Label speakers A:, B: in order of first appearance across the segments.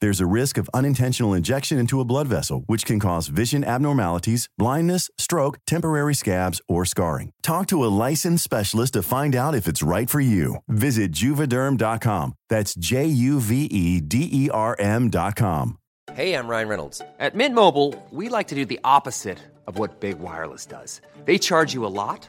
A: There's a risk of unintentional injection into a blood vessel, which can cause vision abnormalities, blindness, stroke, temporary scabs, or scarring. Talk to a licensed specialist to find out if it's right for you. Visit juvederm.com. That's J U V E D E R M.com.
B: Hey, I'm Ryan Reynolds. At Mint Mobile, we like to do the opposite of what Big Wireless does. They charge you a lot,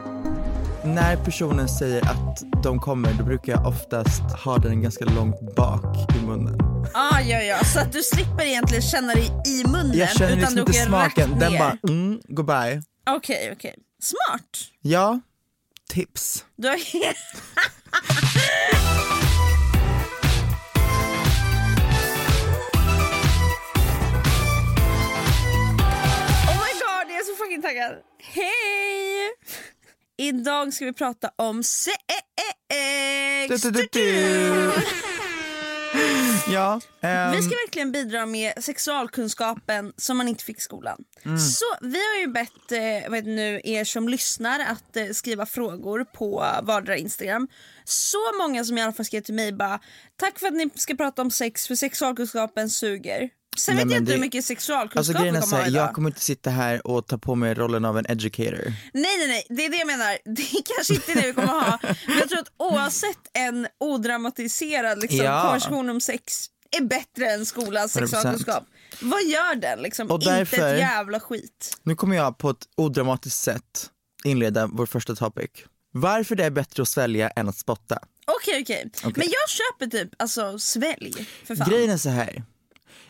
C: När personen säger att de kommer, då brukar jag oftast ha den ganska långt bak i munnen.
D: Ah, ja, ja, så att du slipper egentligen känna det i munnen
C: Jag känner
D: utan
C: liksom
D: du
C: inte smaken, den bara mm, goodbye.
D: Okej, okej. Smart.
C: Ja, tips.
D: Du har... oh my god, jag är så fucking taggad. Hej! Idag ska vi prata om sex.
C: Du, du, du. Ja, ehm,
D: Vi ska verkligen bidra med sexualkunskapen som man inte fick i skolan.
C: Mm.
D: Så vi har ju bett eh, vet nu, er som lyssnar att eh, skriva frågor på vardera Instagram. Så många som i alla fall skrev till mig bara tack för att ni ska prata om sex för sexualkunskapen suger. Sen
C: Nej,
D: vet jag inte
C: det-
D: hur mycket sexualkunskap
C: alltså
D: vi kommer
C: så
D: ha
C: här,
D: idag.
C: jag kommer inte sitta här och ta på mig rollen av en educator.
D: Nej nej nej, det är det jag menar. Det är kanske inte det vi kommer ha. Men jag tror att oavsett en odramatiserad liksom,
C: Ja.
D: konversation om sex är bättre än skolans
C: 100%.
D: sexualkunskap. Vad gör den liksom?
C: Och
D: Inte
C: därför-
D: ett jävla skit.
C: Nu kommer jag på ett odramatiskt sätt inleda vår första topic. Varför det är bättre att svälja än att spotta.
D: Okej okej.
C: Okej.
D: Men jag köper typ alltså svälj för fan.
C: Grejen är så här.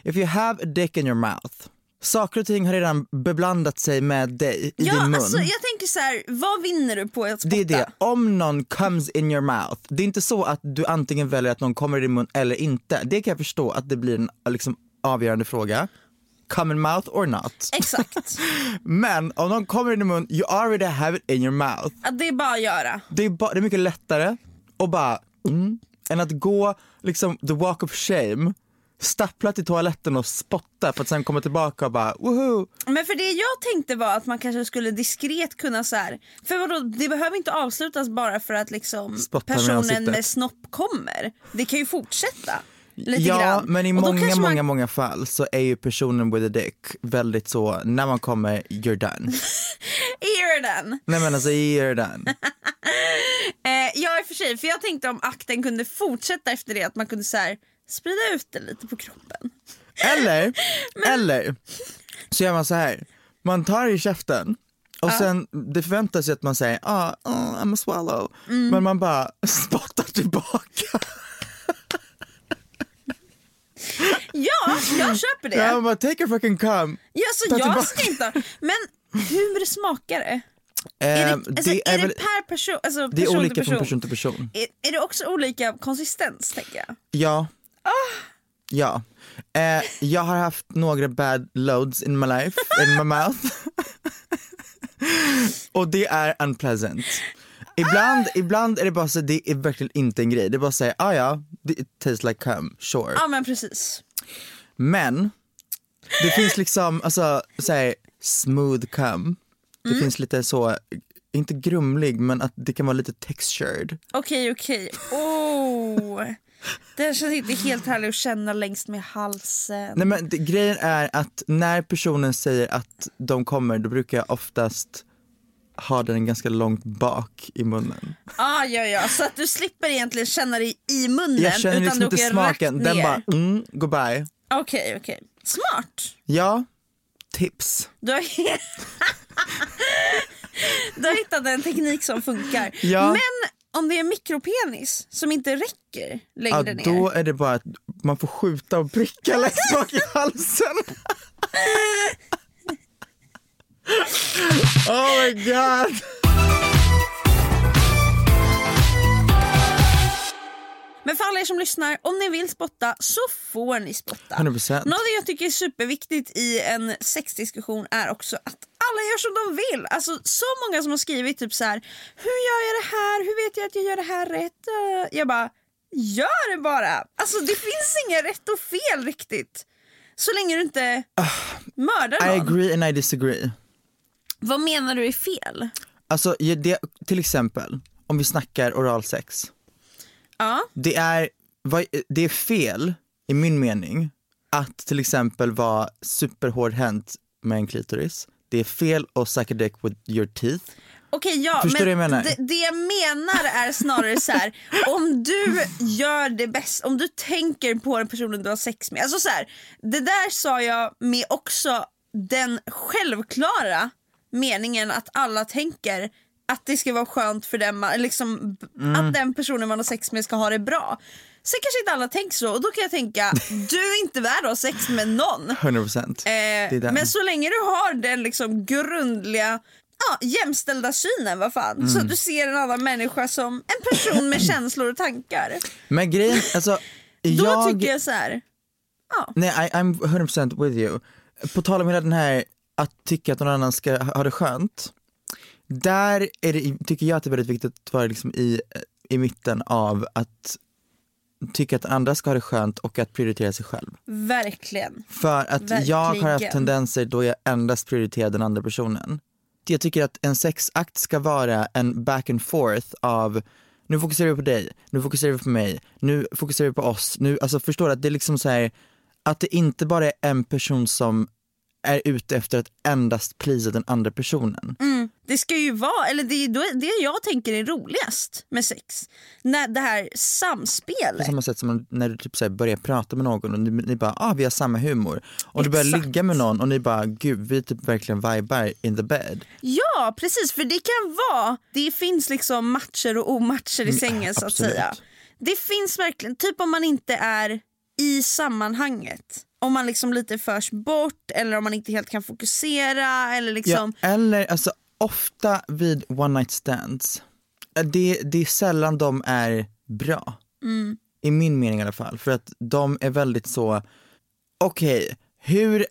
C: If you have a dick in your mouth, saker och ting har redan beblandat sig med dig i
D: ja,
C: din mun.
D: alltså, jag tänker så här, vad vinner du på att spotta?
C: Det är det, om någon comes in your mouth, det är inte så att du antingen väljer att någon kommer i din mun eller inte. Det kan jag förstå att det blir en liksom, avgörande fråga. Come in mouth or not.
D: Exakt.
C: Men om någon kommer i din mun, you already have it in your mouth.
D: Att det är bara att göra.
C: Det är, ba- det är mycket lättare att bara, mm, än att gå liksom the walk of shame, stappla till toaletten och spotta för att sen komma tillbaka och bara woho.
D: Men för det jag tänkte var att man kanske skulle diskret kunna så här. För vadå, det behöver inte avslutas bara för att liksom
C: Spotta med
D: personen
C: ansiktet.
D: med snopp kommer. Det kan ju fortsätta. Lite
C: Ja,
D: grann.
C: men i många,
D: man-
C: många, många fall så är ju personen with a dick väldigt så, när man kommer, you're done.
D: Gör den.
C: Nej men alltså, you're done.
D: Eh, ja i och för sig, för jag tänkte om akten kunde fortsätta efter det att man kunde så här, sprida ut det lite på kroppen.
C: Eller, eller så gör man så här. man tar i käften och sen, det förväntas ju att man säger ah, oh, I'm a swallow,
D: Mm.
C: men man bara spottar tillbaka.
D: Ja, jag köper det.
C: Ja, man bara take a fucking cum.
D: Ja, så
C: Ta
D: jag
C: tillbaka.
D: ska inte Men hur smakar det? är det,
C: Ehm,
D: alltså, är
C: väl-
D: per person? Alltså,
C: det är olika
D: till person.
C: från person till person.
D: Är, är det också olika konsistens tänker jag?
C: Ja.
D: Ah.
C: Ja. Eh, jag har haft några bad loads in my life, in my mouth. Och det är unpleasant. Ibland, ibland är det bara så, det är verkligen inte en grej. Det är bara säga, ah ja, it tastes like cum, sure.
D: Ja men precis.
C: Men det finns liksom, alltså såhär smooth cum. Det
D: Mm.
C: finns lite så, inte grumlig men att det kan vara lite textured.
D: Okej okej. Oh. Det känns inte helt härligt att känna längst med halsen.
C: Nej men det, grejen är att när personen säger att de kommer då brukar jag oftast ha den ganska långt bak i munnen.
D: Ah, ja ja, så att du slipper egentligen känna det i munnen
C: Jag känner
D: utan
C: liksom inte smaken, den
D: ner.
C: bara mm, goodbye.
D: Okej okej. Smart.
C: Ja, tips.
D: Du har... du har hittat en teknik som funkar.
C: Ja.
D: Men om det är mikropenis som inte räcker
C: Ja,
D: längre ner.
C: då är det bara att man får skjuta och pricka längst bak i halsen. oh my god.
D: Men för alla er som lyssnar, om ni vill spotta så får ni spotta.
C: 100%.
D: Något jag tycker är superviktigt i en sexdiskussion är också att alla gör som de vill. Alltså så många som har skrivit typ så här: hur gör jag det här? Hur vet jag att jag gör det här rätt? Eh, Jag bara, gör det bara! Alltså det finns inget rätt och fel riktigt. Så länge du inte mördar
C: I
D: någon.
C: agree and I disagree.
D: Vad menar du är fel?
C: Alltså det, till exempel, om vi snackar oralsex.
D: Ja,
C: Det är, det är fel, i min mening, att till exempel vara superhårdhänt med en klitoris. Det är fel att suck a dick with your teeth.
D: Okej, ja,
C: Förstår
D: men
C: jag?
D: Det, det jag menar är snarare så här: om du gör det bäst, om du tänker på den personen du har sex med. Alltså så här, det där sa jag med också den självklara meningen att alla tänker att det ska vara skönt för den man, liksom,
C: Mm.
D: att den personen man har sex med ska ha det bra. Sen kanske inte alla tänker så och då kan jag tänka, du är inte värd att ha sex med någon.
C: 100%.
D: Eh, men så länge du har den liksom grundliga ja, jämställda synen, vad fan. Så att du ser en annan människa som en person med känslor och tankar.
C: Men grejen, alltså
D: Då
C: jag...
D: tycker jag så här. Ja.
C: Nej, I, I'm 100% with you. På tal om hela den här att tycka att någon annan ska ha ha det skönt. Där är det, tycker jag att det är väldigt viktigt att vara liksom i, i mitten av att tycka att andra ska ha det skönt och att prioritera sig själv.
D: Verkligen.
C: För att jag har haft
D: Verkligen.
C: tendenser då jag endast prioriterar den andra personen. Jag tycker att en sexakt ska vara en back and forth av nu fokuserar vi på dig, nu fokuserar vi på mig, nu fokuserar vi på oss. Nu, alltså förstår du att det är liksom så här att det inte bara är en person som är ute efter att endast plisa den andra personen.
D: Det ska ju vara, eller det är det jag tänker är roligast med sex. När det här
C: På
D: samspelet.
C: samma sätt som när du typ så börjar prata med någon och ni, ni bara ah vi har samma humor. Och du börjar ligga med någon och ni bara gud vi typ verkligen vibar in the bed.
D: Ja precis, för det kan vara, det finns liksom matcher och omatcher i sängen så att säga. Det finns verkligen, typ om man inte är i sammanhanget. Om man liksom lite förs bort eller om man inte helt kan fokusera eller liksom.
C: Ja, eller alltså ofta vid one night stands, eh, det, det är sällan de är bra.
D: Mm.
C: I min mening i alla fall. För att de är väldigt så, okej, hur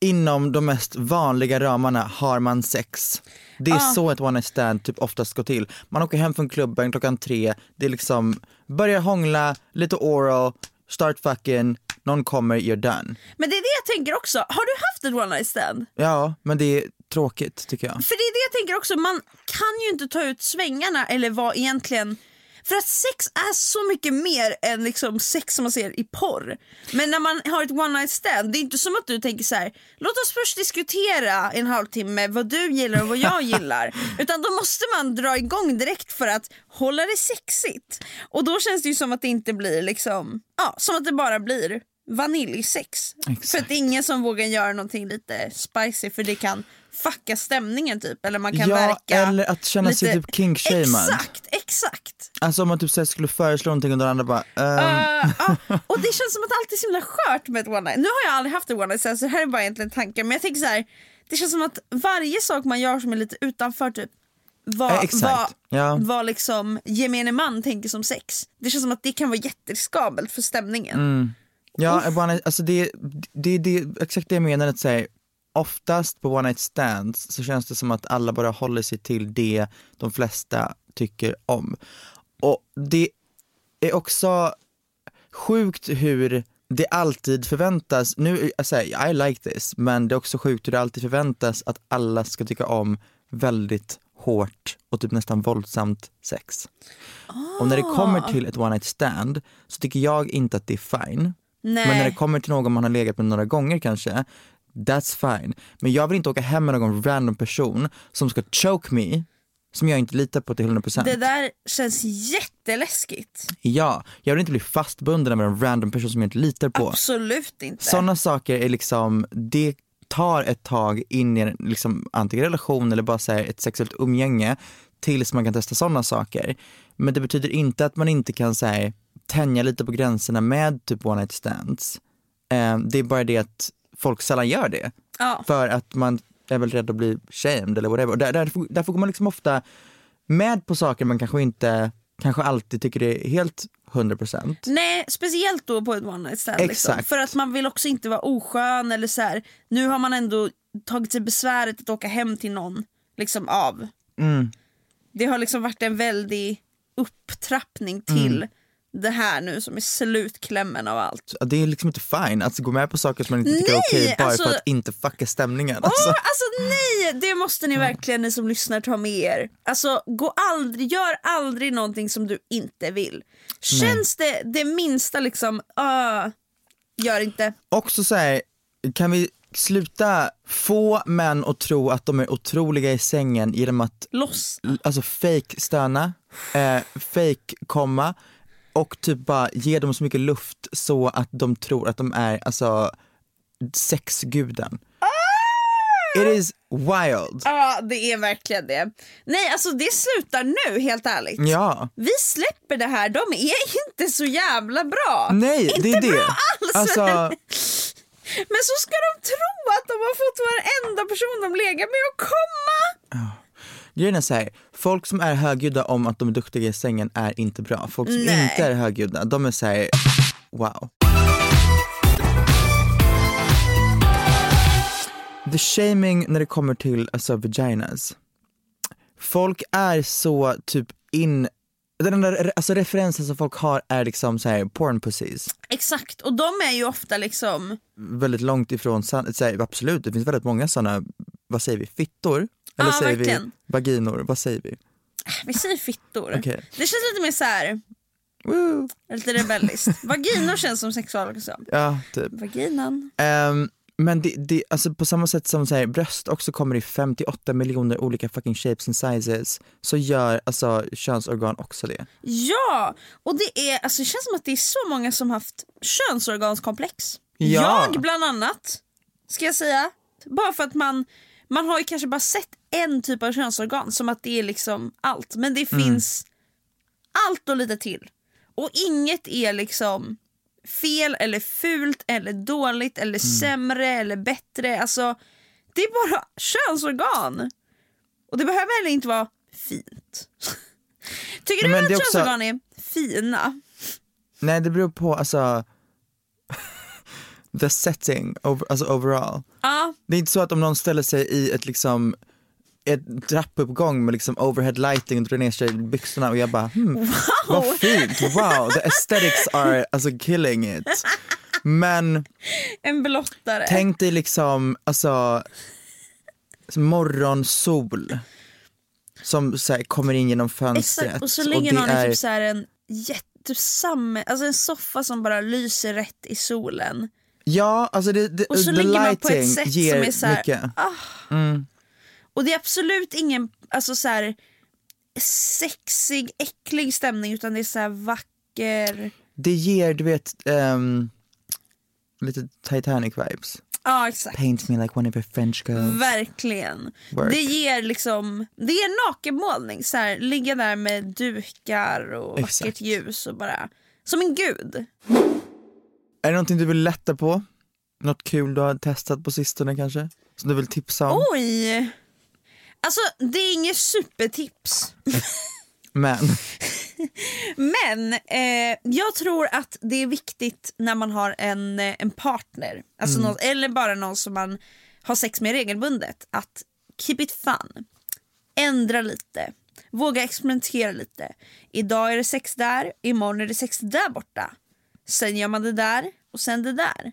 C: inom de mest vanliga ramarna har man sex? Det är så ett one night stand typ oftast går till. Man åker hem från klubben klockan tre, det är liksom, börjar hångla, lite oral, start fucking, någon kommer, you're done.
D: Men det är det jag tänker också, har du haft ett one night stand?
C: Ja, men det är tråkigt tycker jag.
D: För det är det jag tänker också, man kan ju inte ta ut svängarna eller vad egentligen för att sex är så mycket mer än liksom sex som man ser i porr. Men när man har ett one night stand, det är inte som att du tänker så här: låt oss först diskutera en halvtimme vad du gillar och vad jag gillar. Utan då måste man dra igång direkt för att hålla det sexigt. Och då känns det ju som att det inte blir liksom, ja, som att det bara blir vaniljsex.
C: Exakt.
D: För att det är ingen som vågar göra någonting lite spicy för det kan fucka stämningen typ. Eller man kan
C: ja,
D: verka
C: eller att känna sig
D: lite-
C: typ kinkshamed.
D: Exakt, exakt.
C: Alltså om man typ så skulle föreslå någonting och den andra bara, ehm,
D: Uh, ja. Och det känns som att allt är så himla skört med ett one night. Nu har jag aldrig haft ett one night stand så det här är bara egentligen tankar. Men jag tänker så här, det känns som att varje sak man gör som är lite utanför typ vad,
C: Eh,
D: vad,
C: ja.
D: vad liksom gemene man tänker som sex. Det känns som att det kan vara jätteriskabelt för stämningen.
C: Mm. ja, one night, alltså det, det, det exakt det jag menar, att säga oftast på one night stands så känns det som att alla bara håller sig till det de flesta tycker om. Och det är också sjukt hur det alltid förväntas, nu, alltså, I like this, men det är också sjukt hur det alltid förväntas att alla ska tycka om väldigt hårt och typ nästan våldsamt sex. Och när det kommer till ett one night stand så tycker jag inte att det är fine.
D: Nej.
C: Men när det kommer till någon man har legat med några gånger kanske, that's fine. Men jag vill inte åka hem med någon random person som ska choke me, som jag inte litar på till 100%.
D: Det där känns jätteläskigt.
C: Ja, jag vill inte bli fastbunden med en random person som jag inte litar på.
D: Absolut inte.
C: Sådana saker är liksom, det tar ett tag in i en liksom, antingen relation eller bara så här, ett sexuellt umgänge tills man kan testa sådana saker. Men det betyder inte att man inte kan så här, tänja lite på gränserna med typ one night stands. Eh, det är bara det att folk sällan gör det.
D: Ja.
C: För att man är väl rädd att bli shamed eller whatever. Och där, därför, därför går man liksom ofta med på saker man kanske inte, kanske alltid tycker det är helt 100%.
D: Nej, speciellt då på ett one night stand. Liksom. För att man vill också inte vara oskön eller så här. Nu har man ändå tagit sig besväret att åka hem till någon liksom av.
C: Mm.
D: Det har liksom varit en väldig upptrappning till
C: Mm.
D: Det här nu som är slutklämmen av allt.
C: Det är liksom inte fine att gå med på saker som man inte tycker är
D: Nej,
C: okej bara
D: alltså-
C: för att inte fucka stämningen.
D: Åh,
C: Alltså.
D: alltså nej! Det måste ni verkligen ni som lyssnar ta med er. Alltså gå aldrig, gör aldrig någonting som du inte vill. Känns det det minsta liksom, uh, gör inte.
C: Också så här, kan vi sluta få män att tro att de är otroliga i sängen genom att
D: Loss.
C: alltså fake stöna, eh, fake komma och typ bara ge dem så mycket luft så att de tror att de är alltså sexguden. It is wild.
D: Ja det är verkligen det. Nej alltså det slutar nu helt ärligt.
C: Ja.
D: Vi släpper det här, de är inte så jävla bra.
C: Nej,
D: inte
C: det är det.
D: bra alls.
C: Alltså,
D: Men så ska de tro att de har fått varenda person de legat med att komma.
C: Grejen är så här, folk som är högljudda om att de är duktiga i sängen är inte bra. Folk som
D: Nej.
C: inte är högljudda, de är så här, wow. The shaming när det kommer till alltså vaginas. Folk är så typ in, den enda alltså referensen som folk har är liksom så här porn pussies.
D: Exakt och de är ju ofta liksom
C: Väldigt långt ifrån så här, absolut det finns väldigt många sådana, vad säger vi, fittor? Eller
D: Ja,
C: säger
D: verkligen.
C: vi vaginor, vad säger vi?
D: Vi säger fittor.
C: Okej.
D: Det känns lite mer så här,
C: Woo.
D: lite rebelliskt. Vaginor känns som sexualorgasm.
C: Ja, typ.
D: Vaginan.
C: Ehm, men det, det, alltså på samma sätt som så här, bröst också kommer i 58 miljoner olika fucking shapes and sizes så gör alltså könsorgan också det.
D: Ja, och det är, alltså det känns som att det är så många som haft könsorganskomplex.
C: Ja.
D: Jag bland annat, ska jag säga. Bara för att man, man har ju kanske bara sett en typ av könsorgan som att det är liksom allt. Men det finns allt och lite till. Och inget är liksom fel eller fult eller dåligt eller sämre eller bättre. Alltså det är bara könsorgan. Och det behöver heller inte vara fint. Tycker du att
C: också-
D: könsorgan är fina?
C: Nej det beror på alltså the setting, over, alltså overall.
D: Ja,
C: Det är inte så att om någon ställer sig i ett liksom ett trappuppgång med liksom overhead lighting och drar ner sig i byxorna och jag bara hmm, vad fint, wow, the aesthetics are alltså killing it. Men
D: en blottare.
C: tänk dig liksom alltså morgonsol som så här, kommer in genom fönstret.
D: Exakt, och så ligger någon i
C: är-
D: typ så här en jättesamme, alltså en soffa som bara lyser rätt i solen.
C: Ja, alltså det, det,
D: Och så ligger man på ett sätt som är så här, ah. Och det är absolut ingen alltså så här, sexig, äcklig stämning utan det är så här vacker.
C: Det ger, du vet, ehm, lite Titanic vibes.
D: Ja exakt.
C: Paint me like one of your French girls.
D: Verkligen.
C: Work.
D: Det ger liksom, det är nakenmålning. Så här, ligga där med dukar och
C: Exakt.
D: vackert ljus och bara, som en gud.
C: Är det någonting du vill lätta på? Något kul du har testat på sistone kanske? Som du vill tipsa om?
D: Oj! Alltså det är inget supertips.
C: Men,
D: Men eh, jag tror att det är viktigt när man har en, eh, en partner, alltså
C: Mm.
D: någon, eller bara någon som man har sex med regelbundet, att keep it fun. Ändra lite, våga experimentera lite. Idag är det sex där, imorgon är det sex där borta. Sen gör man det där och sen det där.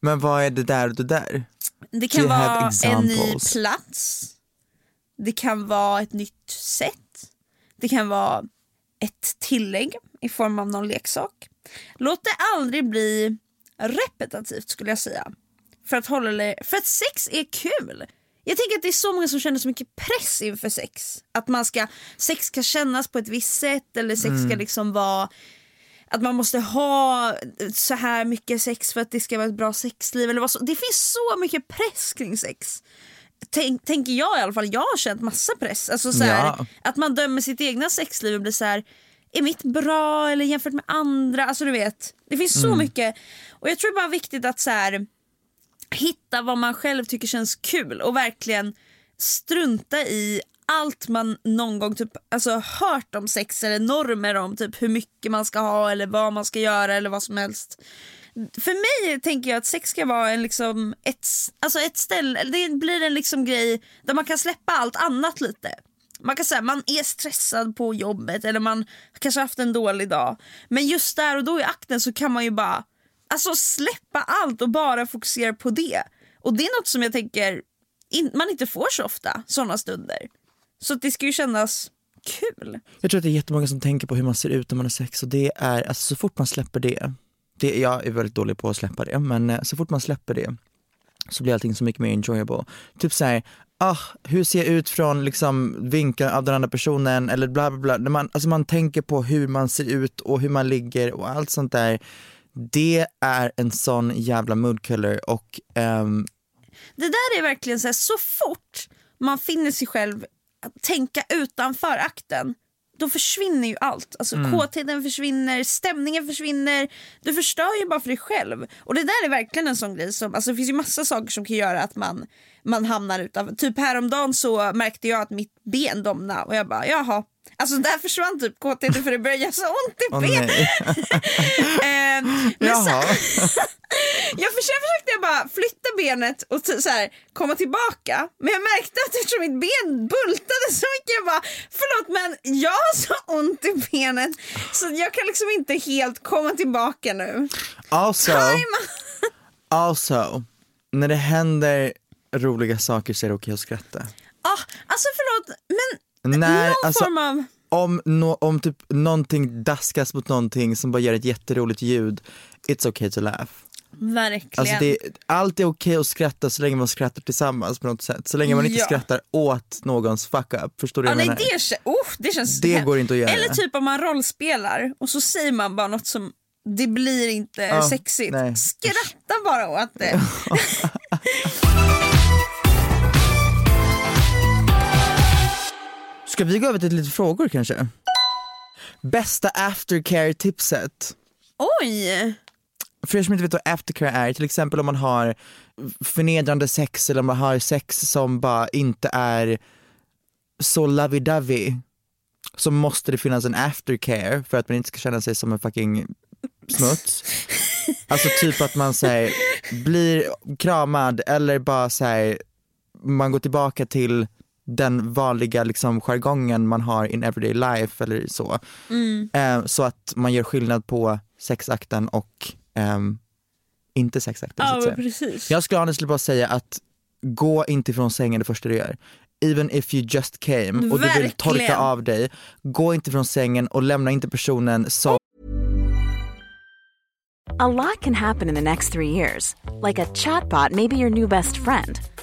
C: Men vad är det där och det där?
D: Det kan vara en ny plats. Det kan vara ett nytt sätt. Det kan vara ett tillägg i form av någon leksak. Låt det aldrig bli repetitivt skulle jag säga. För att, hålla för att sex är kul. Jag tänker att det är så många som känner så mycket press inför sex. Att man ska, sex ska kännas på ett visst sätt eller sex ska liksom vara att man måste ha så här mycket sex för att det ska vara ett bra sexliv. Eller vad så. Det finns så mycket press kring sex. Tänk, tänker jag i alla fall. Jag har känt massa press. Alltså så här,
C: Ja.
D: Att man dömer sitt egna sexliv och blir så här. Är mitt bra eller jämfört med andra? Alltså du vet. Det finns så mycket. Och jag tror det är bara viktigt att så här, hitta vad man själv tycker känns kul och verkligen strunta i allt man någon gång typ, alltså, hört om sex eller normer om typ hur mycket man ska ha eller vad man ska göra eller vad som helst. För mig tänker jag att sex ska vara en liksom ett, alltså ett ställe, det blir en liksom grej där man kan släppa allt annat lite. Man kan säga man är stressad på jobbet eller man kanske haft en dålig dag. Men just där och då i akten så kan man ju bara alltså släppa allt och bara fokusera på det. Och det är något som jag tänker in, man inte får så ofta, sådana stunder. Så det ska ju kännas kul.
C: Jag tror att det är jättemånga som tänker på hur man ser ut när man har sex och det är, alltså så fort man släpper det, det jag är väldigt dålig på att släppa det, men eh, så fort man släpper det så blir allting så mycket mer enjoyable. Typ såhär, ah, hur ser jag ut från liksom vinkeln av den andra personen eller bla bla bla. När man, alltså man tänker på hur man ser ut och hur man ligger och allt sånt där. Det är en sån jävla moodkiller och ehm,
D: Det där är verkligen så här, så fort man finner sig själv tänka utanför akten då försvinner ju allt. Alltså kåtheten försvinner, stämningen försvinner. Du förstör ju bara för dig själv. Och det där är verkligen en sån grej som, alltså det finns ju massa saker som kan göra att man, man hamnar utanför. Typ häromdagen så märkte jag att mitt ben domnade och jag bara jaha. Alltså där försvann typ kåtheten för det började göra så ont i
C: nej.
D: Eh, men jag försökte, jag bara flytta benet och så här, komma tillbaka. Men jag märkte att eftersom mitt ben bultade så mycket jag bara förlåt men jag har så ont i benet så jag kan liksom inte helt komma tillbaka nu.
C: Also, also, när det händer roliga saker så är det okej att skratta.
D: Ah, alltså förlåt men
C: När,
D: någon
C: alltså,
D: form av...
C: om, no, om typ någonting daskas mot någonting som bara gör ett jätteroligt ljud, it's okay to laugh.
D: Verkligen.
C: Alltså det, allt är okej att skratta så länge man skrattar tillsammans på något sätt. Så länge man inte
D: Ja.
C: skrattar åt någons fuck up. Förstår du
D: Ah,
C: vad
D: nej
C: jag menar?
D: det, oh, det känns
C: Det går inte att göra.
D: Eller typ om man rollspelar och så säger man bara något som det blir inte
C: Ja,
D: sexigt.
C: nej.
D: Skratta bara åt det.
C: Ska vi gå över till lite frågor kanske? Bästa aftercare-tipset?
D: Oj!
C: För er som inte vet vad aftercare är, till exempel om man har förnedrande sex eller om man har sex som bara inte är så lovey-dovey så måste det finnas en aftercare för att man inte ska känna sig som en fucking smuts. Alltså typ att man säger blir kramad eller bara säger man går tillbaka till den vanliga liksom jargongen man har in everyday life eller så. Eh, så att man gör skillnad på sexakten och ehm, inte sexakten. så
D: Ja
C: att säga.
D: precis.
C: Jag skulle honestly bara säga att gå inte ifrån sängen det första du gör. Even if you just came och du vill torka
D: Verkligen.
C: av dig, gå inte från sängen och lämna inte personen som
E: A lot can happen in the next three years. Like a chatbot may be your new best friend.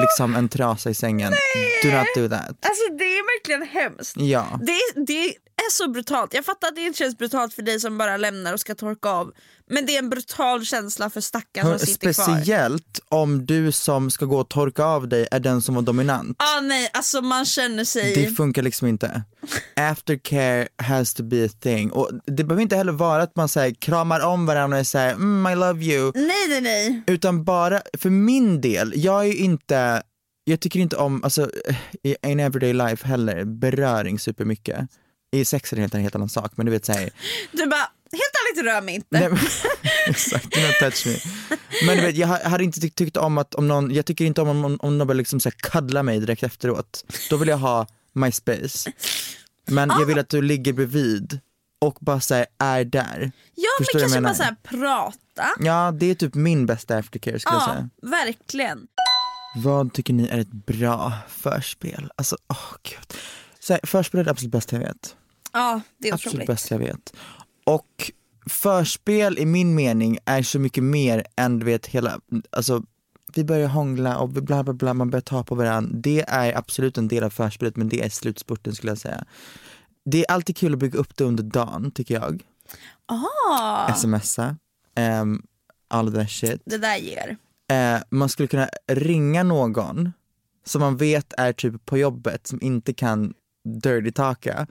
C: Liksom en trasa i sängen. Do not do that.
D: Alltså det är verkligen hemskt.
C: Ja.
D: Det, det är så brutalt. Jag fattar att det inte känns brutalt för dig som bara lämnar och ska torka av. Men det är en brutal känsla för stackaren som sitter kvar.
C: Speciellt om du som ska gå och torka av dig är den som var dominant.
D: Ah, nej, alltså man känner sig...
C: Det funkar liksom inte. Aftercare has to be a thing. Och det behöver inte heller vara att man säger kramar om varandra och säger mm, I love you.
D: Nej, nej, nej.
C: Utan bara, för min del, jag är ju inte, jag tycker inte om, alltså i in everyday life heller, beröring supermycket. I sex är det helt en helt annan sak, men du vet såhär,
D: Du bara, helt ärligt rör mig inte.
C: Nej, men- Exakt, do not touch me. Men du vet, jag ha- hade inte tyckt, tyckt om att om någon, jag tycker inte om om, om någon börjar liksom så här cuddla mig direkt efteråt. Då vill jag ha my space. Men jag vill att du ligger bredvid och bara så här, är där.
D: Ja,
C: Förstår
D: men kanske
C: jag
D: bara så här, prata.
C: Ja, det är typ min bästa aftercare skulle jag
D: Ja,
C: säga.
D: verkligen.
C: Vad tycker ni är ett bra förspel? Alltså, åh gud. Så här, förspel är det absolut bästa jag vet.
D: Ja, det är
C: Absolut
D: otroligt.
C: bästa jag vet. Och förspel i min mening är så mycket mer än du vet hela, alltså vi börjar hångla och bla bla bla, man börjar ta på varandra. Det är absolut en del av förspelet men det är slutspurten skulle jag säga. Det är alltid kul att bygga upp det under dagen tycker jag.
D: Ah,
C: Smsa, um, all of that shit.
D: det där ger.
C: Eh, man skulle kunna ringa någon som man vet är typ på jobbet som inte kan dirty talka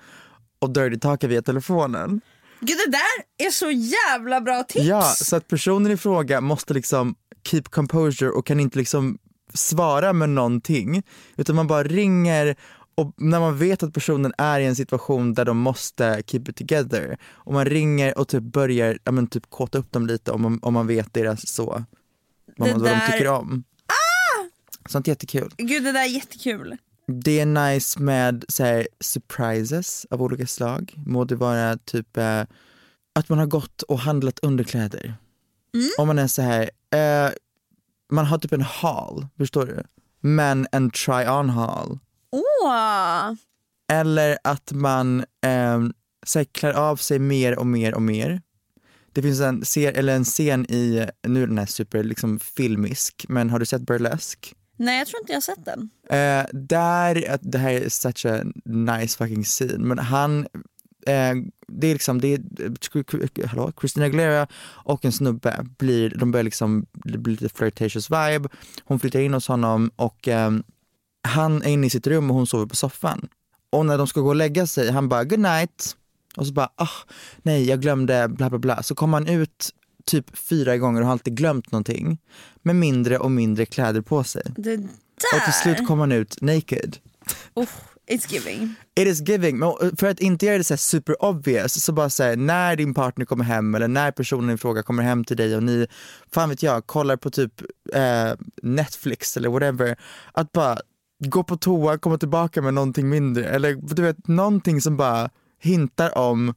C: och dirty talka via telefonen.
D: Gud det där är så jävla bra tips!
C: Ja, så att personen i fråga måste liksom keep composure och kan inte liksom svara med någonting utan man bara ringer och när man vet att personen är i en situation där de måste keep it together och man ringer och typ börjar ja, men typ kåta upp dem lite om man, om man vet deras så, vad, man, vad de tycker om. Sånt är jättekul.
D: Gud det där är jättekul.
C: Det är nice med så här, surprises av olika slag. Må det vara typ eh, att man har gått och handlat underkläder. Om man är så här, eh, man har typ en haul, förstår du? Men en try-on haul.
D: Åh!
C: Eller att man eh, så här, klär av sig mer och mer och mer. Det finns en, ser, eller en scen i, nu är den här super liksom filmisk, men har du sett Burlesque?
D: Nej jag tror inte jag har sett den.
C: Eh, där, eh, det här är such a nice fucking scene, men han, eh, det är liksom, det är, eh, hallå, Christina Aguilera och en snubbe blir, de börjar liksom, det blir lite flirtatious vibe, hon flyttar in hos honom och eh, han är inne i sitt rum och hon sover på soffan. Och när de ska gå och lägga sig, han bara good night och så bara, ah, nej jag glömde bla bla bla. Så kommer han ut typ fyra gånger och har alltid glömt någonting med mindre och mindre kläder på sig.
D: Det där!
C: Och till slut kom han ut naked.
D: Oh, it's giving.
C: It is giving, men för att inte göra det så super obvious så bara säga när din partner kommer hem eller när personen i fråga kommer hem till dig och ni, fan vet jag, kollar på typ eh, Netflix eller whatever, att bara gå på toa, komma tillbaka med någonting mindre eller du vet någonting som bara hintar om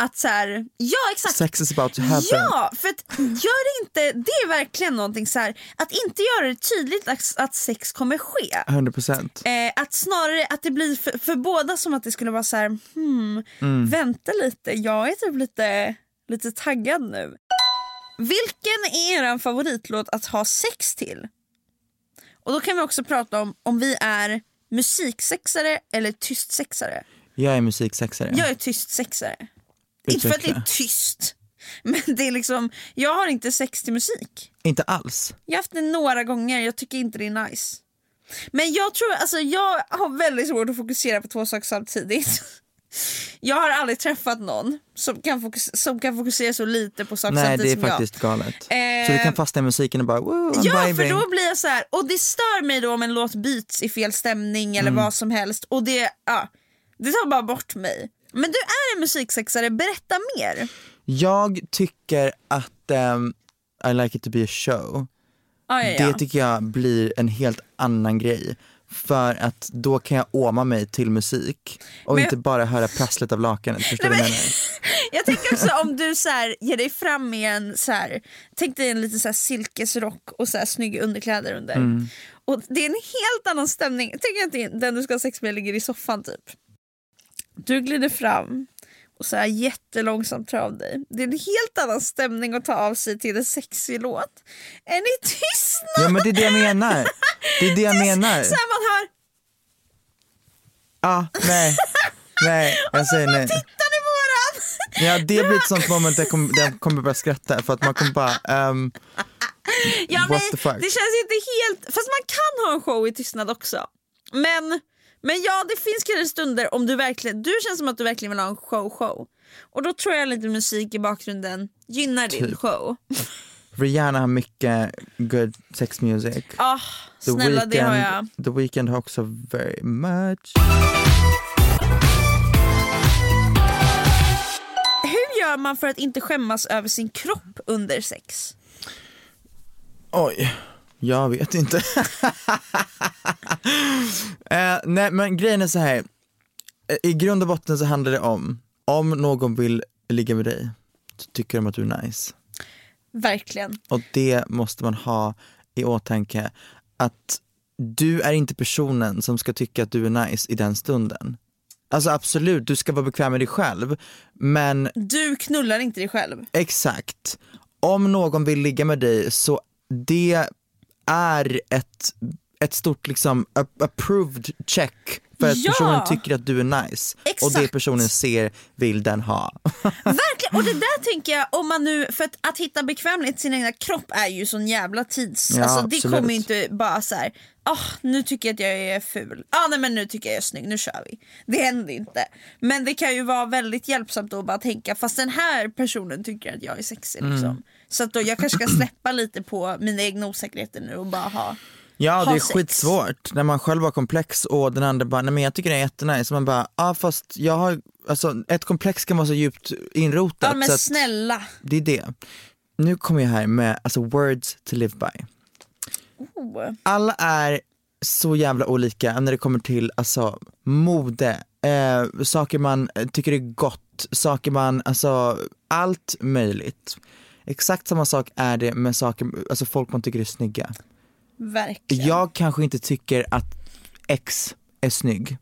D: Att så här, ja exakt.
C: sex is about to happen.
D: Ja, för att gör inte, det är verkligen någonting så här, att inte göra det tydligt att, att sex kommer ske.
C: 100%.
D: Eh, att snarare att det blir för, för båda som att det skulle vara så här, hmm,
C: Mm.
D: vänta lite, jag är typ lite, lite taggad nu. Vilken är er favoritlåt att ha sex till? Och då kan vi också prata om om vi är musiksexare eller tystsexare.
C: Jag är musiksexare.
D: Jag är tystsexare. Inte för att det är tyst. Men det är liksom, jag har inte sex till musik.
C: Inte alls.
D: Jag har haft det några gånger, jag tycker inte det är nice. Men jag tror, alltså jag har väldigt svårt att fokusera på två saker samtidigt. Jag har aldrig träffat någon som kan, fokus- som kan fokusera så lite på saker
C: Nej det
D: samtidigt
C: är
D: som
C: faktiskt galet.
D: Eh,
C: Så du kan fastna i musiken och bara woo, I'm
D: Ja för
C: vibing.
D: då blir jag så här, och det stör mig då om en låt byts i fel stämning eller
C: Mm.
D: vad som helst och det, ja, det tar bara bort mig. Men du är en musiksexare, berätta mer.
C: Jag tycker att ehm, I like it to be a show.
D: Ja, ja, ja.
C: Det tycker jag blir en helt annan grej. För att då kan jag åma mig till musik och
D: Men-
C: inte bara höra prasslet av lakanet. Förstår du vad jag menar?
D: Jag tänker också om du så här, ger dig fram med en så här, tänk dig en liten så här silkesrock och så här snygga underkläder under.
C: Mm.
D: Och det är en helt annan stämning. Tänk att den du ska ha sex med ligger i soffan typ. Du glider fram och så här jättelångsamt tar av dig. Det är en helt annan stämning att ta av sig till en sexig låt än i tystnad.
C: Ja men det är det jag menar. Det är det jag menar.
D: Så här man hör
C: Ah, nej, nej, jag säger nej.
D: tittar ni på varann?
C: Ja det blir ett sånt moment där jag kommer, där jag kommer börja skratta för att man kommer bara, ehm,
D: Ja,
C: What
D: nej,
C: the fuck?
D: Det känns inte helt... Fast man kan ha en show i tystnad också. Men, men ja, det finns kanske stunder om du verkligen... Du känns som att du verkligen vill ha en show-show. Och då tror jag lite musik i bakgrunden gynnar din
C: Typ.
D: show.
C: Rihanna har mycket good sex music.
D: Ah,
C: The
D: snälla, det har jag.
C: The Weeknd har också very much.
D: Hur gör man för att inte skämmas över sin kropp under sex?
C: Oj, jag vet inte. eh, nej men grejen är så här. Eh, i grund och botten så handlar det om, om någon vill ligga med dig, så tycker de att du är nice.
D: Verkligen.
C: Och det måste man ha i åtanke, att du är inte personen som ska tycka att du är nice i den stunden. Alltså absolut, du ska vara bekväm med dig själv, men
D: Du knullar inte dig själv.
C: Exakt. Om någon vill ligga med dig så det är ett, ett stort liksom approved check för att
D: Ja!
C: personen tycker att du är nice. Och det
D: Exakt.
C: personen ser vill den ha.
D: Verkligen, och det där tänker jag om man nu, för att, att hitta bekvämlighet i sin egna kropp är ju sån jävla tids,
C: Ja,
D: alltså det
C: absolut.
D: kommer ju inte bara så här. ah nu tycker jag att jag är ful, ah, nej men nu tycker jag jag är snygg, nu kör vi. Det händer inte. Men det kan ju vara väldigt hjälpsamt att bara tänka, fast den här personen tycker att jag är sexig
C: Mm.
D: Så att då jag kanske ska släppa lite på mina egna osäkerheter nu och bara ha
C: Ja det är
D: sex.
C: skitsvårt när man själv har komplex och den andra bara, nej men jag tycker det är jättenice. Man bara, ja ah, fast jag har, alltså ett komplex kan vara så djupt inrotat.
D: Ja men
C: så
D: snälla.
C: det är det. Nu kommer jag här med alltså words to live by.
D: Oh.
C: alla är så jävla olika när det kommer till alltså, mode, eh, saker man eh, tycker är gott, saker man, alltså allt möjligt. Exakt samma sak är det med saker, alltså folk man tycker är snygga.
D: Verkligen.
C: Jag kanske inte tycker att X är snygg,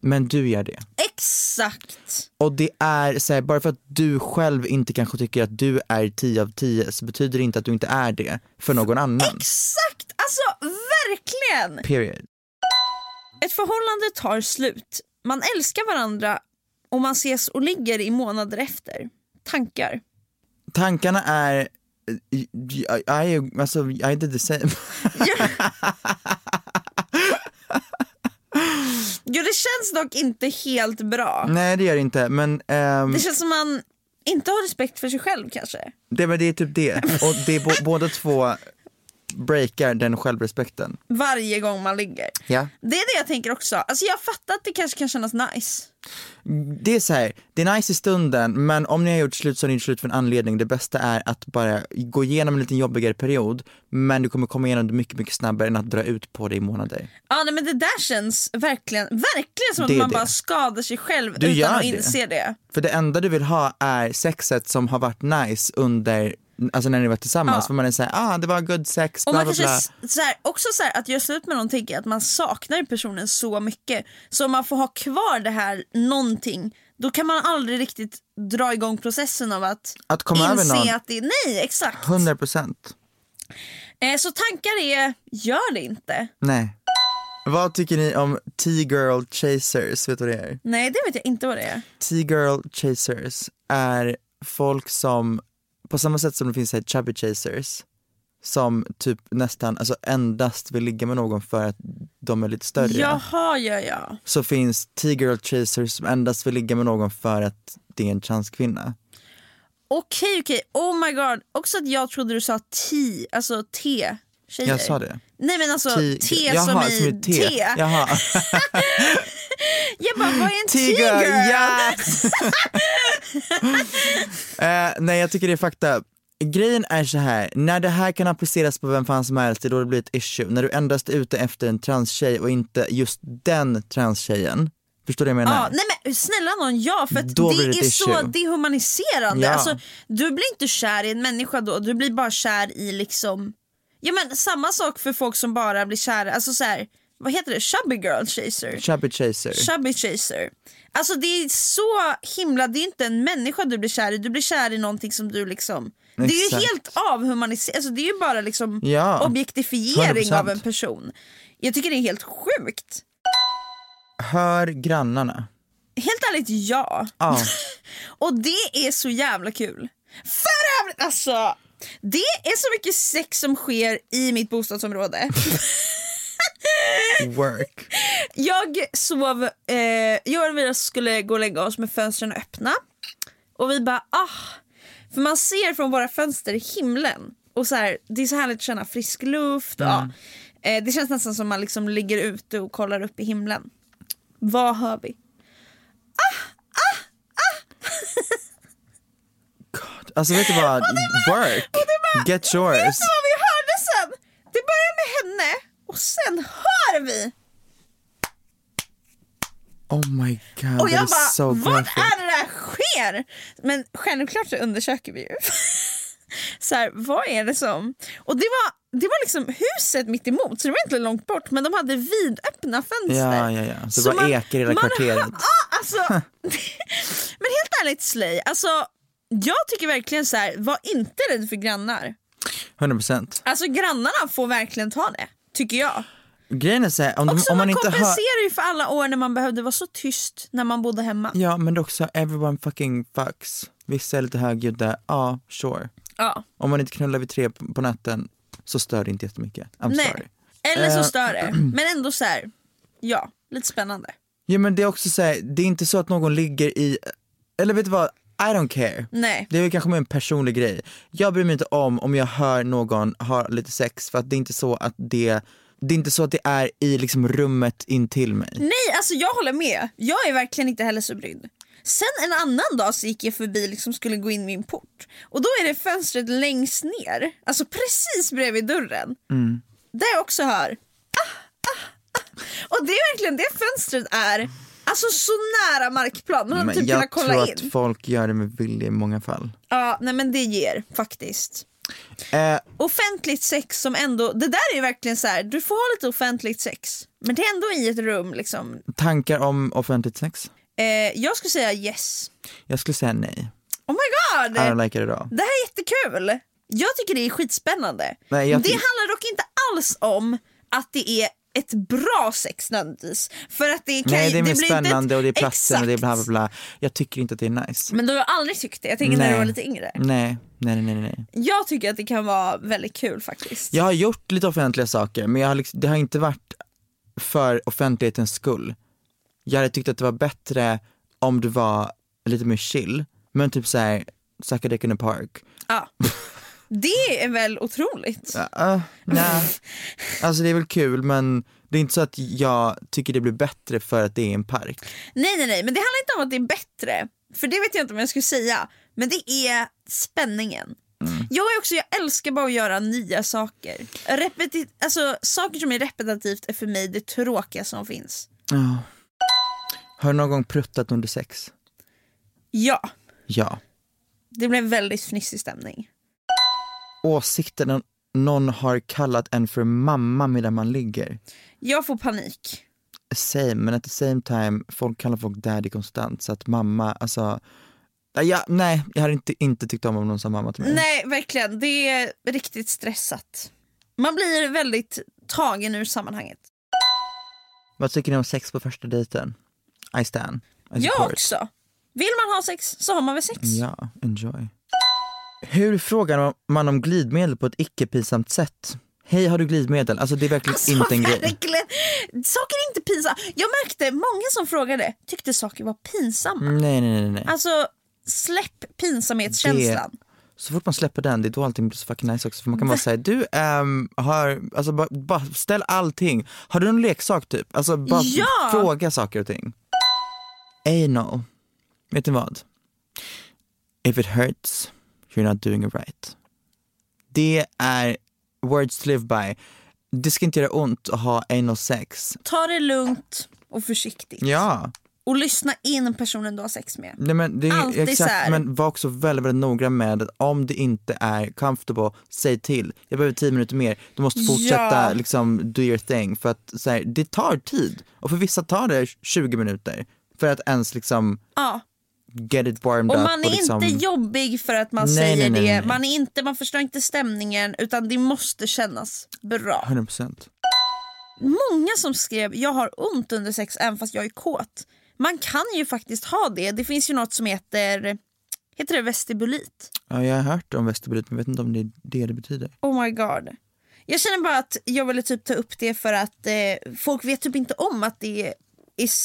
C: men du gör det.
D: Exakt.
C: Och det är så här, bara för att du själv inte kanske tycker att du är 10 av 10 så betyder det inte att du inte är det för någon annan.
D: Exakt, alltså verkligen.
C: Period.
D: Ett förhållande tar slut. Man älskar varandra och man ses och ligger i månader efter. Tankar?
C: Tankarna är, I, I, alltså, I did the same.
D: Jo det känns dock inte helt bra.
C: Nej det gör det inte men ehm,
D: Det känns som man inte har respekt för sig själv kanske.
C: det, men det är typ det. Och det är bo, båda två breakar den självrespekten.
D: Varje gång man ligger.
C: Ja.
D: Det är det jag tänker också. Alltså jag fattar att det kanske kan kännas nice.
C: Det är så här, det är nice i stunden men om ni har gjort slut så har ni gjort slut för en anledning. Det bästa är att bara gå igenom en liten jobbigare period men du kommer komma igenom det mycket, mycket snabbare än att dra ut på det i månader.
D: Ja nej, men det där känns verkligen, verkligen som
C: Det
D: att man
C: det.
D: bara skadar sig själv
C: Du
D: utan att
C: det.
D: inse det.
C: För det enda du vill ha är sexet som har varit nice under, alltså när ni var tillsammans.
D: Ja.
C: För man är såhär, ah det var good sex,
D: Och
C: bla
D: man
C: bla
D: kanske
C: bla.
D: så här, också så här, att göra slut med någon tänker jag att man saknar personen så mycket. Så om man får ha kvar det här någonting då kan man aldrig riktigt dra igång processen av att,
C: Att komma över
D: inse
C: någon.
D: att det är nej exakt.
C: 100%
D: Eh, så tankar är, gör det inte.
C: nej. Vad tycker ni om T-girl chasers? Vet du vad det är?
D: Nej det vet jag inte vad det är.
C: T-girl chasers är folk som, på samma sätt som det finns här chubby chasers, som typ nästan, alltså endast vill ligga med någon för att de är lite större.
D: Jaha ja ja.
C: Så finns T-girl chasers som endast vill ligga med någon för att det är en transkvinna.
D: Okej okej, oh my god. Också att jag trodde du sa T, alltså T. Tjejer.
C: Jag sa det.
D: Nej men alltså
C: T-
D: T
C: Jaha,
D: som i
C: som i
D: T.
C: T. Jaha.
D: Jag bara, vad är en
C: T-girl? yes! Eh, nej jag tycker det är fakta. Grejen är så här, när det här kan appliceras på vem fan som helst, det är då det blir ett issue. När du endast är ute efter en transtjej och inte just den transtjejen. Förstår du vad jag menar?
D: Ja, nej men snälla någon ja för det
C: det
D: är
C: ett
D: så
C: issue.
D: dehumaniserande.
C: Ja.
D: Alltså, du blir inte kär i en människa då, du blir bara kär i liksom Ja men samma sak för folk som bara blir kära, alltså så här, vad heter det, chubby girl chaser?
C: Chubby chaser.
D: Chubby chaser. Alltså det är så himla, det är inte en människa du blir kär i, du blir kär i någonting som du liksom Det är ju helt avhumaniserat, alltså det är ju bara liksom
C: Ja,
D: objektifiering
C: 100%.
D: av en person. Jag tycker det är helt sjukt.
C: Hör grannarna.
D: Helt ärligt ja.
C: Ja.
D: Och det är så jävla kul. För övrigt alltså, det är så mycket sex som sker i mitt bostadsområde.
C: Work.
D: Jag sov, eh, jag och Elvira skulle gå och lägga oss med fönstren öppna. Och vi bara ah, för man ser från våra fönster himlen. Och så här, det är så härligt att känna frisk luft. Ja. Eh, det känns nästan som man liksom ligger ute och kollar upp i himlen. Vad hör vi?
C: Alltså vet du vad, work. Get yours.
D: Vet du vad vi hörde sen? Det börjar med henne och sen hör vi
C: Oh my god,
D: och jag bara,
C: so
D: vad är det där sker? Men självklart så undersöker vi ju. så här, vad är det som... Och det var, det var liksom huset mitt emot så det var inte långt bort men de hade vidöppna fönster.
C: Ja, ja, ja. Så det
D: Så
C: bara
D: man-
C: ekar i hela kvarteret.
D: Ja, alltså, men helt ärligt Slay, alltså, jag tycker verkligen så här, var inte rädd för grannar.
C: 100%.
D: Alltså grannarna får verkligen ta det, tycker jag.
C: Grejen är så här, om, de,
D: Också
C: om
D: man,
C: man inte
D: kompenserar ju för alla år när man behövde vara så tyst när man bodde hemma.
C: Ja men det är också everyone fucking fucks. Vissa är lite högljudda, ja sure.
D: Ja.
C: Om man inte knullar vid tre på på natten så stör det inte jättemycket. I'm
D: Nej.
C: sorry.
D: Eller så
C: Eh,
D: stör det, men ändå så här, ja, lite spännande.
C: Ja men det är också så här, det är inte så att någon ligger i, eller vet du vad, I don't care.
D: Nej.
C: Det är väl kanske mer en personlig grej. Jag bryr mig inte om om jag hör någon ha lite sex för att det är inte så att det, det är inte så att det är i liksom rummet intill mig.
D: Nej, alltså jag håller med. Jag är verkligen inte heller så brydd. Sen en annan dag så gick jag förbi liksom skulle gå in min port och då är det fönstret längst ner, alltså precis bredvid dörren.
C: Mm.
D: Där jag också hör ah, ah, ah. Och det är verkligen, det fönstret är alltså så nära markplan, man hade
C: Men
D: typ
C: jag
D: kunnat kolla
C: tror
D: in.
C: att folk gör det med vilja i många fall.
D: Ja, nej men det ger faktiskt.
C: Eh,
D: Offentligt sex som ändå, det där är ju verkligen så här, du får ha lite offentligt sex men det är ändå i ett rum liksom.
C: tankar om offentligt sex?
D: Eh, jag skulle säga yes.
C: Jag skulle säga nej.
D: Oh my god!
C: I don't like it at all.
D: Det här är jättekul! Jag tycker det är skitspännande.
C: Nej, jag
D: det handlar dock inte alls om att det är ett bra sex nödvändigtvis. För att det kan,
C: Nej det är mer spännande
D: ett,
C: och det är platsen och det är bla bla bla. Jag tycker inte att det är nice.
D: Men du har aldrig tyckt det? Jag tänker när du var lite yngre.
C: Nej, nej, nej, nej.
D: Jag tycker att det kan vara väldigt kul faktiskt.
C: Jag har gjort lite offentliga saker men jag har liksom, det har inte varit för offentlighetens skull. Jag hade tyckt att det var bättre om du var lite mer chill, men typ såhär, sucka dick in the park.
D: Ja. Det är väl otroligt?
C: Uh, nej, alltså det är väl kul men det är inte så att jag tycker det blir bättre för att det är en park.
D: Nej nej nej, men det handlar inte om att det är bättre. För det vet jag inte om jag skulle säga. Men det är spänningen.
C: Mm.
D: Jag är också, jag älskar bara att göra nya saker. Repeti- alltså, saker som är repetitivt är för mig det tråkiga som finns.
C: Ja. Har du någon gång pruttat under sex?
D: Ja,
C: Ja.
D: det blev väldigt fnissig stämning.
C: Åsikter när någon har kallat en för mamma medan man ligger.
D: Jag får panik.
C: Same, men at the same time, folk kallar folk daddy konstant så att mamma, alltså Ja, nej, jag hade inte, inte tyckt om om någon sa mamma till mig.
D: Nej, verkligen. Det är riktigt stressat. Man blir väldigt tagen ur sammanhanget.
C: Vad tycker ni om sex på första dejten? I stand. I
D: Jag också. Vill man ha sex så har man väl sex.
C: Ja, enjoy. Hur frågar man om glidmedel på ett icke-pinsamt sätt? Hej, har du glidmedel? Alltså det är verkligen
D: Alltså,
C: inte en grej.
D: verkligen. Saker är inte pinsamma. Jag märkte många som frågade tyckte saker var pinsamma.
C: Nej, nej, nej. nej.
D: Alltså släpp pinsamhetskänslan.
C: Så fort man släpper den, det är då allting blir så fucking nice också. För man kan bara säga, du ehm, har, alltså bara, bara ställ allting. Har du en leksak typ? Alltså bara
D: Ja!
C: fråga saker och ting. Anal. Vet ni vad? If it hurts, you're not doing it right. Det är words to live by. Det ska inte göra ont att ha anal sex.
D: Ta det lugnt och försiktigt.
C: Ja.
D: Och lyssna in personen du har sex med.
C: Nej, men det är
D: Alltid så
C: exakt,
D: här.
C: men var också väldigt, väldigt noggrann med att om det inte är comfortable, säg till. Jag behöver tio minuter mer, du måste fortsätta
D: Ja.
C: liksom do your thing. För att så här, det tar tid. Och för vissa tar det 20 minuter. För att ens liksom
D: Ja.
C: Get it warmed
D: Och
C: up.
D: man är
C: och liksom,
D: inte jobbig för att man
C: Nej,
D: säger
C: nej, nej,
D: det.
C: nej.
D: Man, är inte, man förstår inte stämningen utan det måste kännas bra.
C: 100%.
D: Många som skrev jag har ont under sex även fast jag är kåt. Man kan ju faktiskt ha det. Det finns ju något som heter Heter det vestibulit?
C: Ja, jag har hört om vestibulit men vet inte om det är det det betyder.
D: Oh my god. Jag känner bara att jag ville typ ta upp det för att eh, folk vet typ inte om att det, är,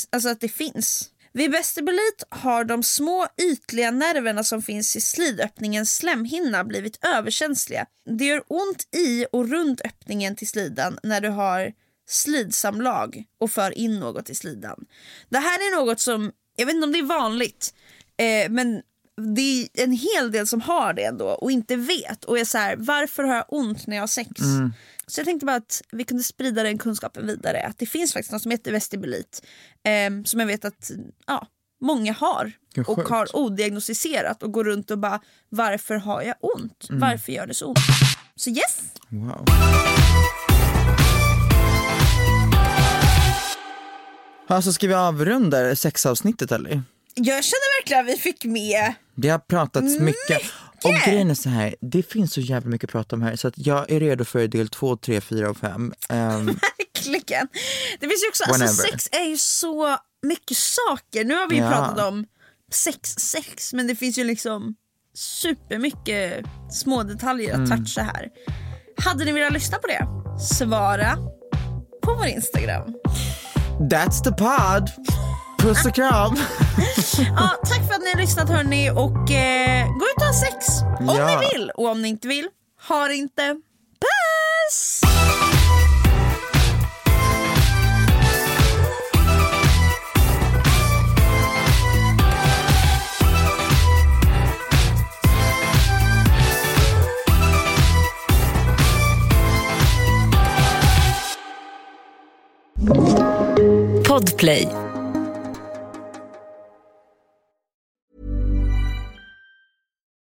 D: alltså att det finns. Vid vestibulit har de små ytliga nerverna som finns i slidöppningens slemhinna blivit överkänsliga. Det gör ont i och runt öppningen till slidan när du har slidsamlag och för in något i slidan. Det här är något som, jag vet inte om det är vanligt, eh, men det är en hel del som har det ändå och inte vet och är så här, varför har jag ont när jag har sex? Mm. Så jag tänkte bara att vi kunde sprida den kunskapen vidare, att det finns faktiskt något som heter vestibulit eh, som jag vet att ja, många har och har odiagnostiserat och går runt och bara varför har jag ont? Varför gör det så ont? Så yes!
C: Wow. Alltså ska vi avrunda sexavsnittet eller?
D: Jag känner verkligen att vi fick med
C: Det har pratats mycket. Och grejen är så här, det finns så jävla mycket att prata om här så att jag är redo för del två, tre, fyra och fem. Ehm,
D: verkligen. Det finns ju också, alltså
C: Whenever.
D: sex är ju så mycket saker. Nu har vi ju
C: Ja.
D: pratat om sex, sex men det finns ju liksom supermycket små detaljer att
C: Mm.
D: toucha här. Hade ni velat lyssna på det? Svara på vår Instagram.
C: that's the pod! Puss och kram!
D: Ja, tack för att ni har lyssnat hörni och eh, gå ut och ha sex om
C: Ja.
D: ni vill och om ni inte vill, har inte. Puss!
F: Podplay.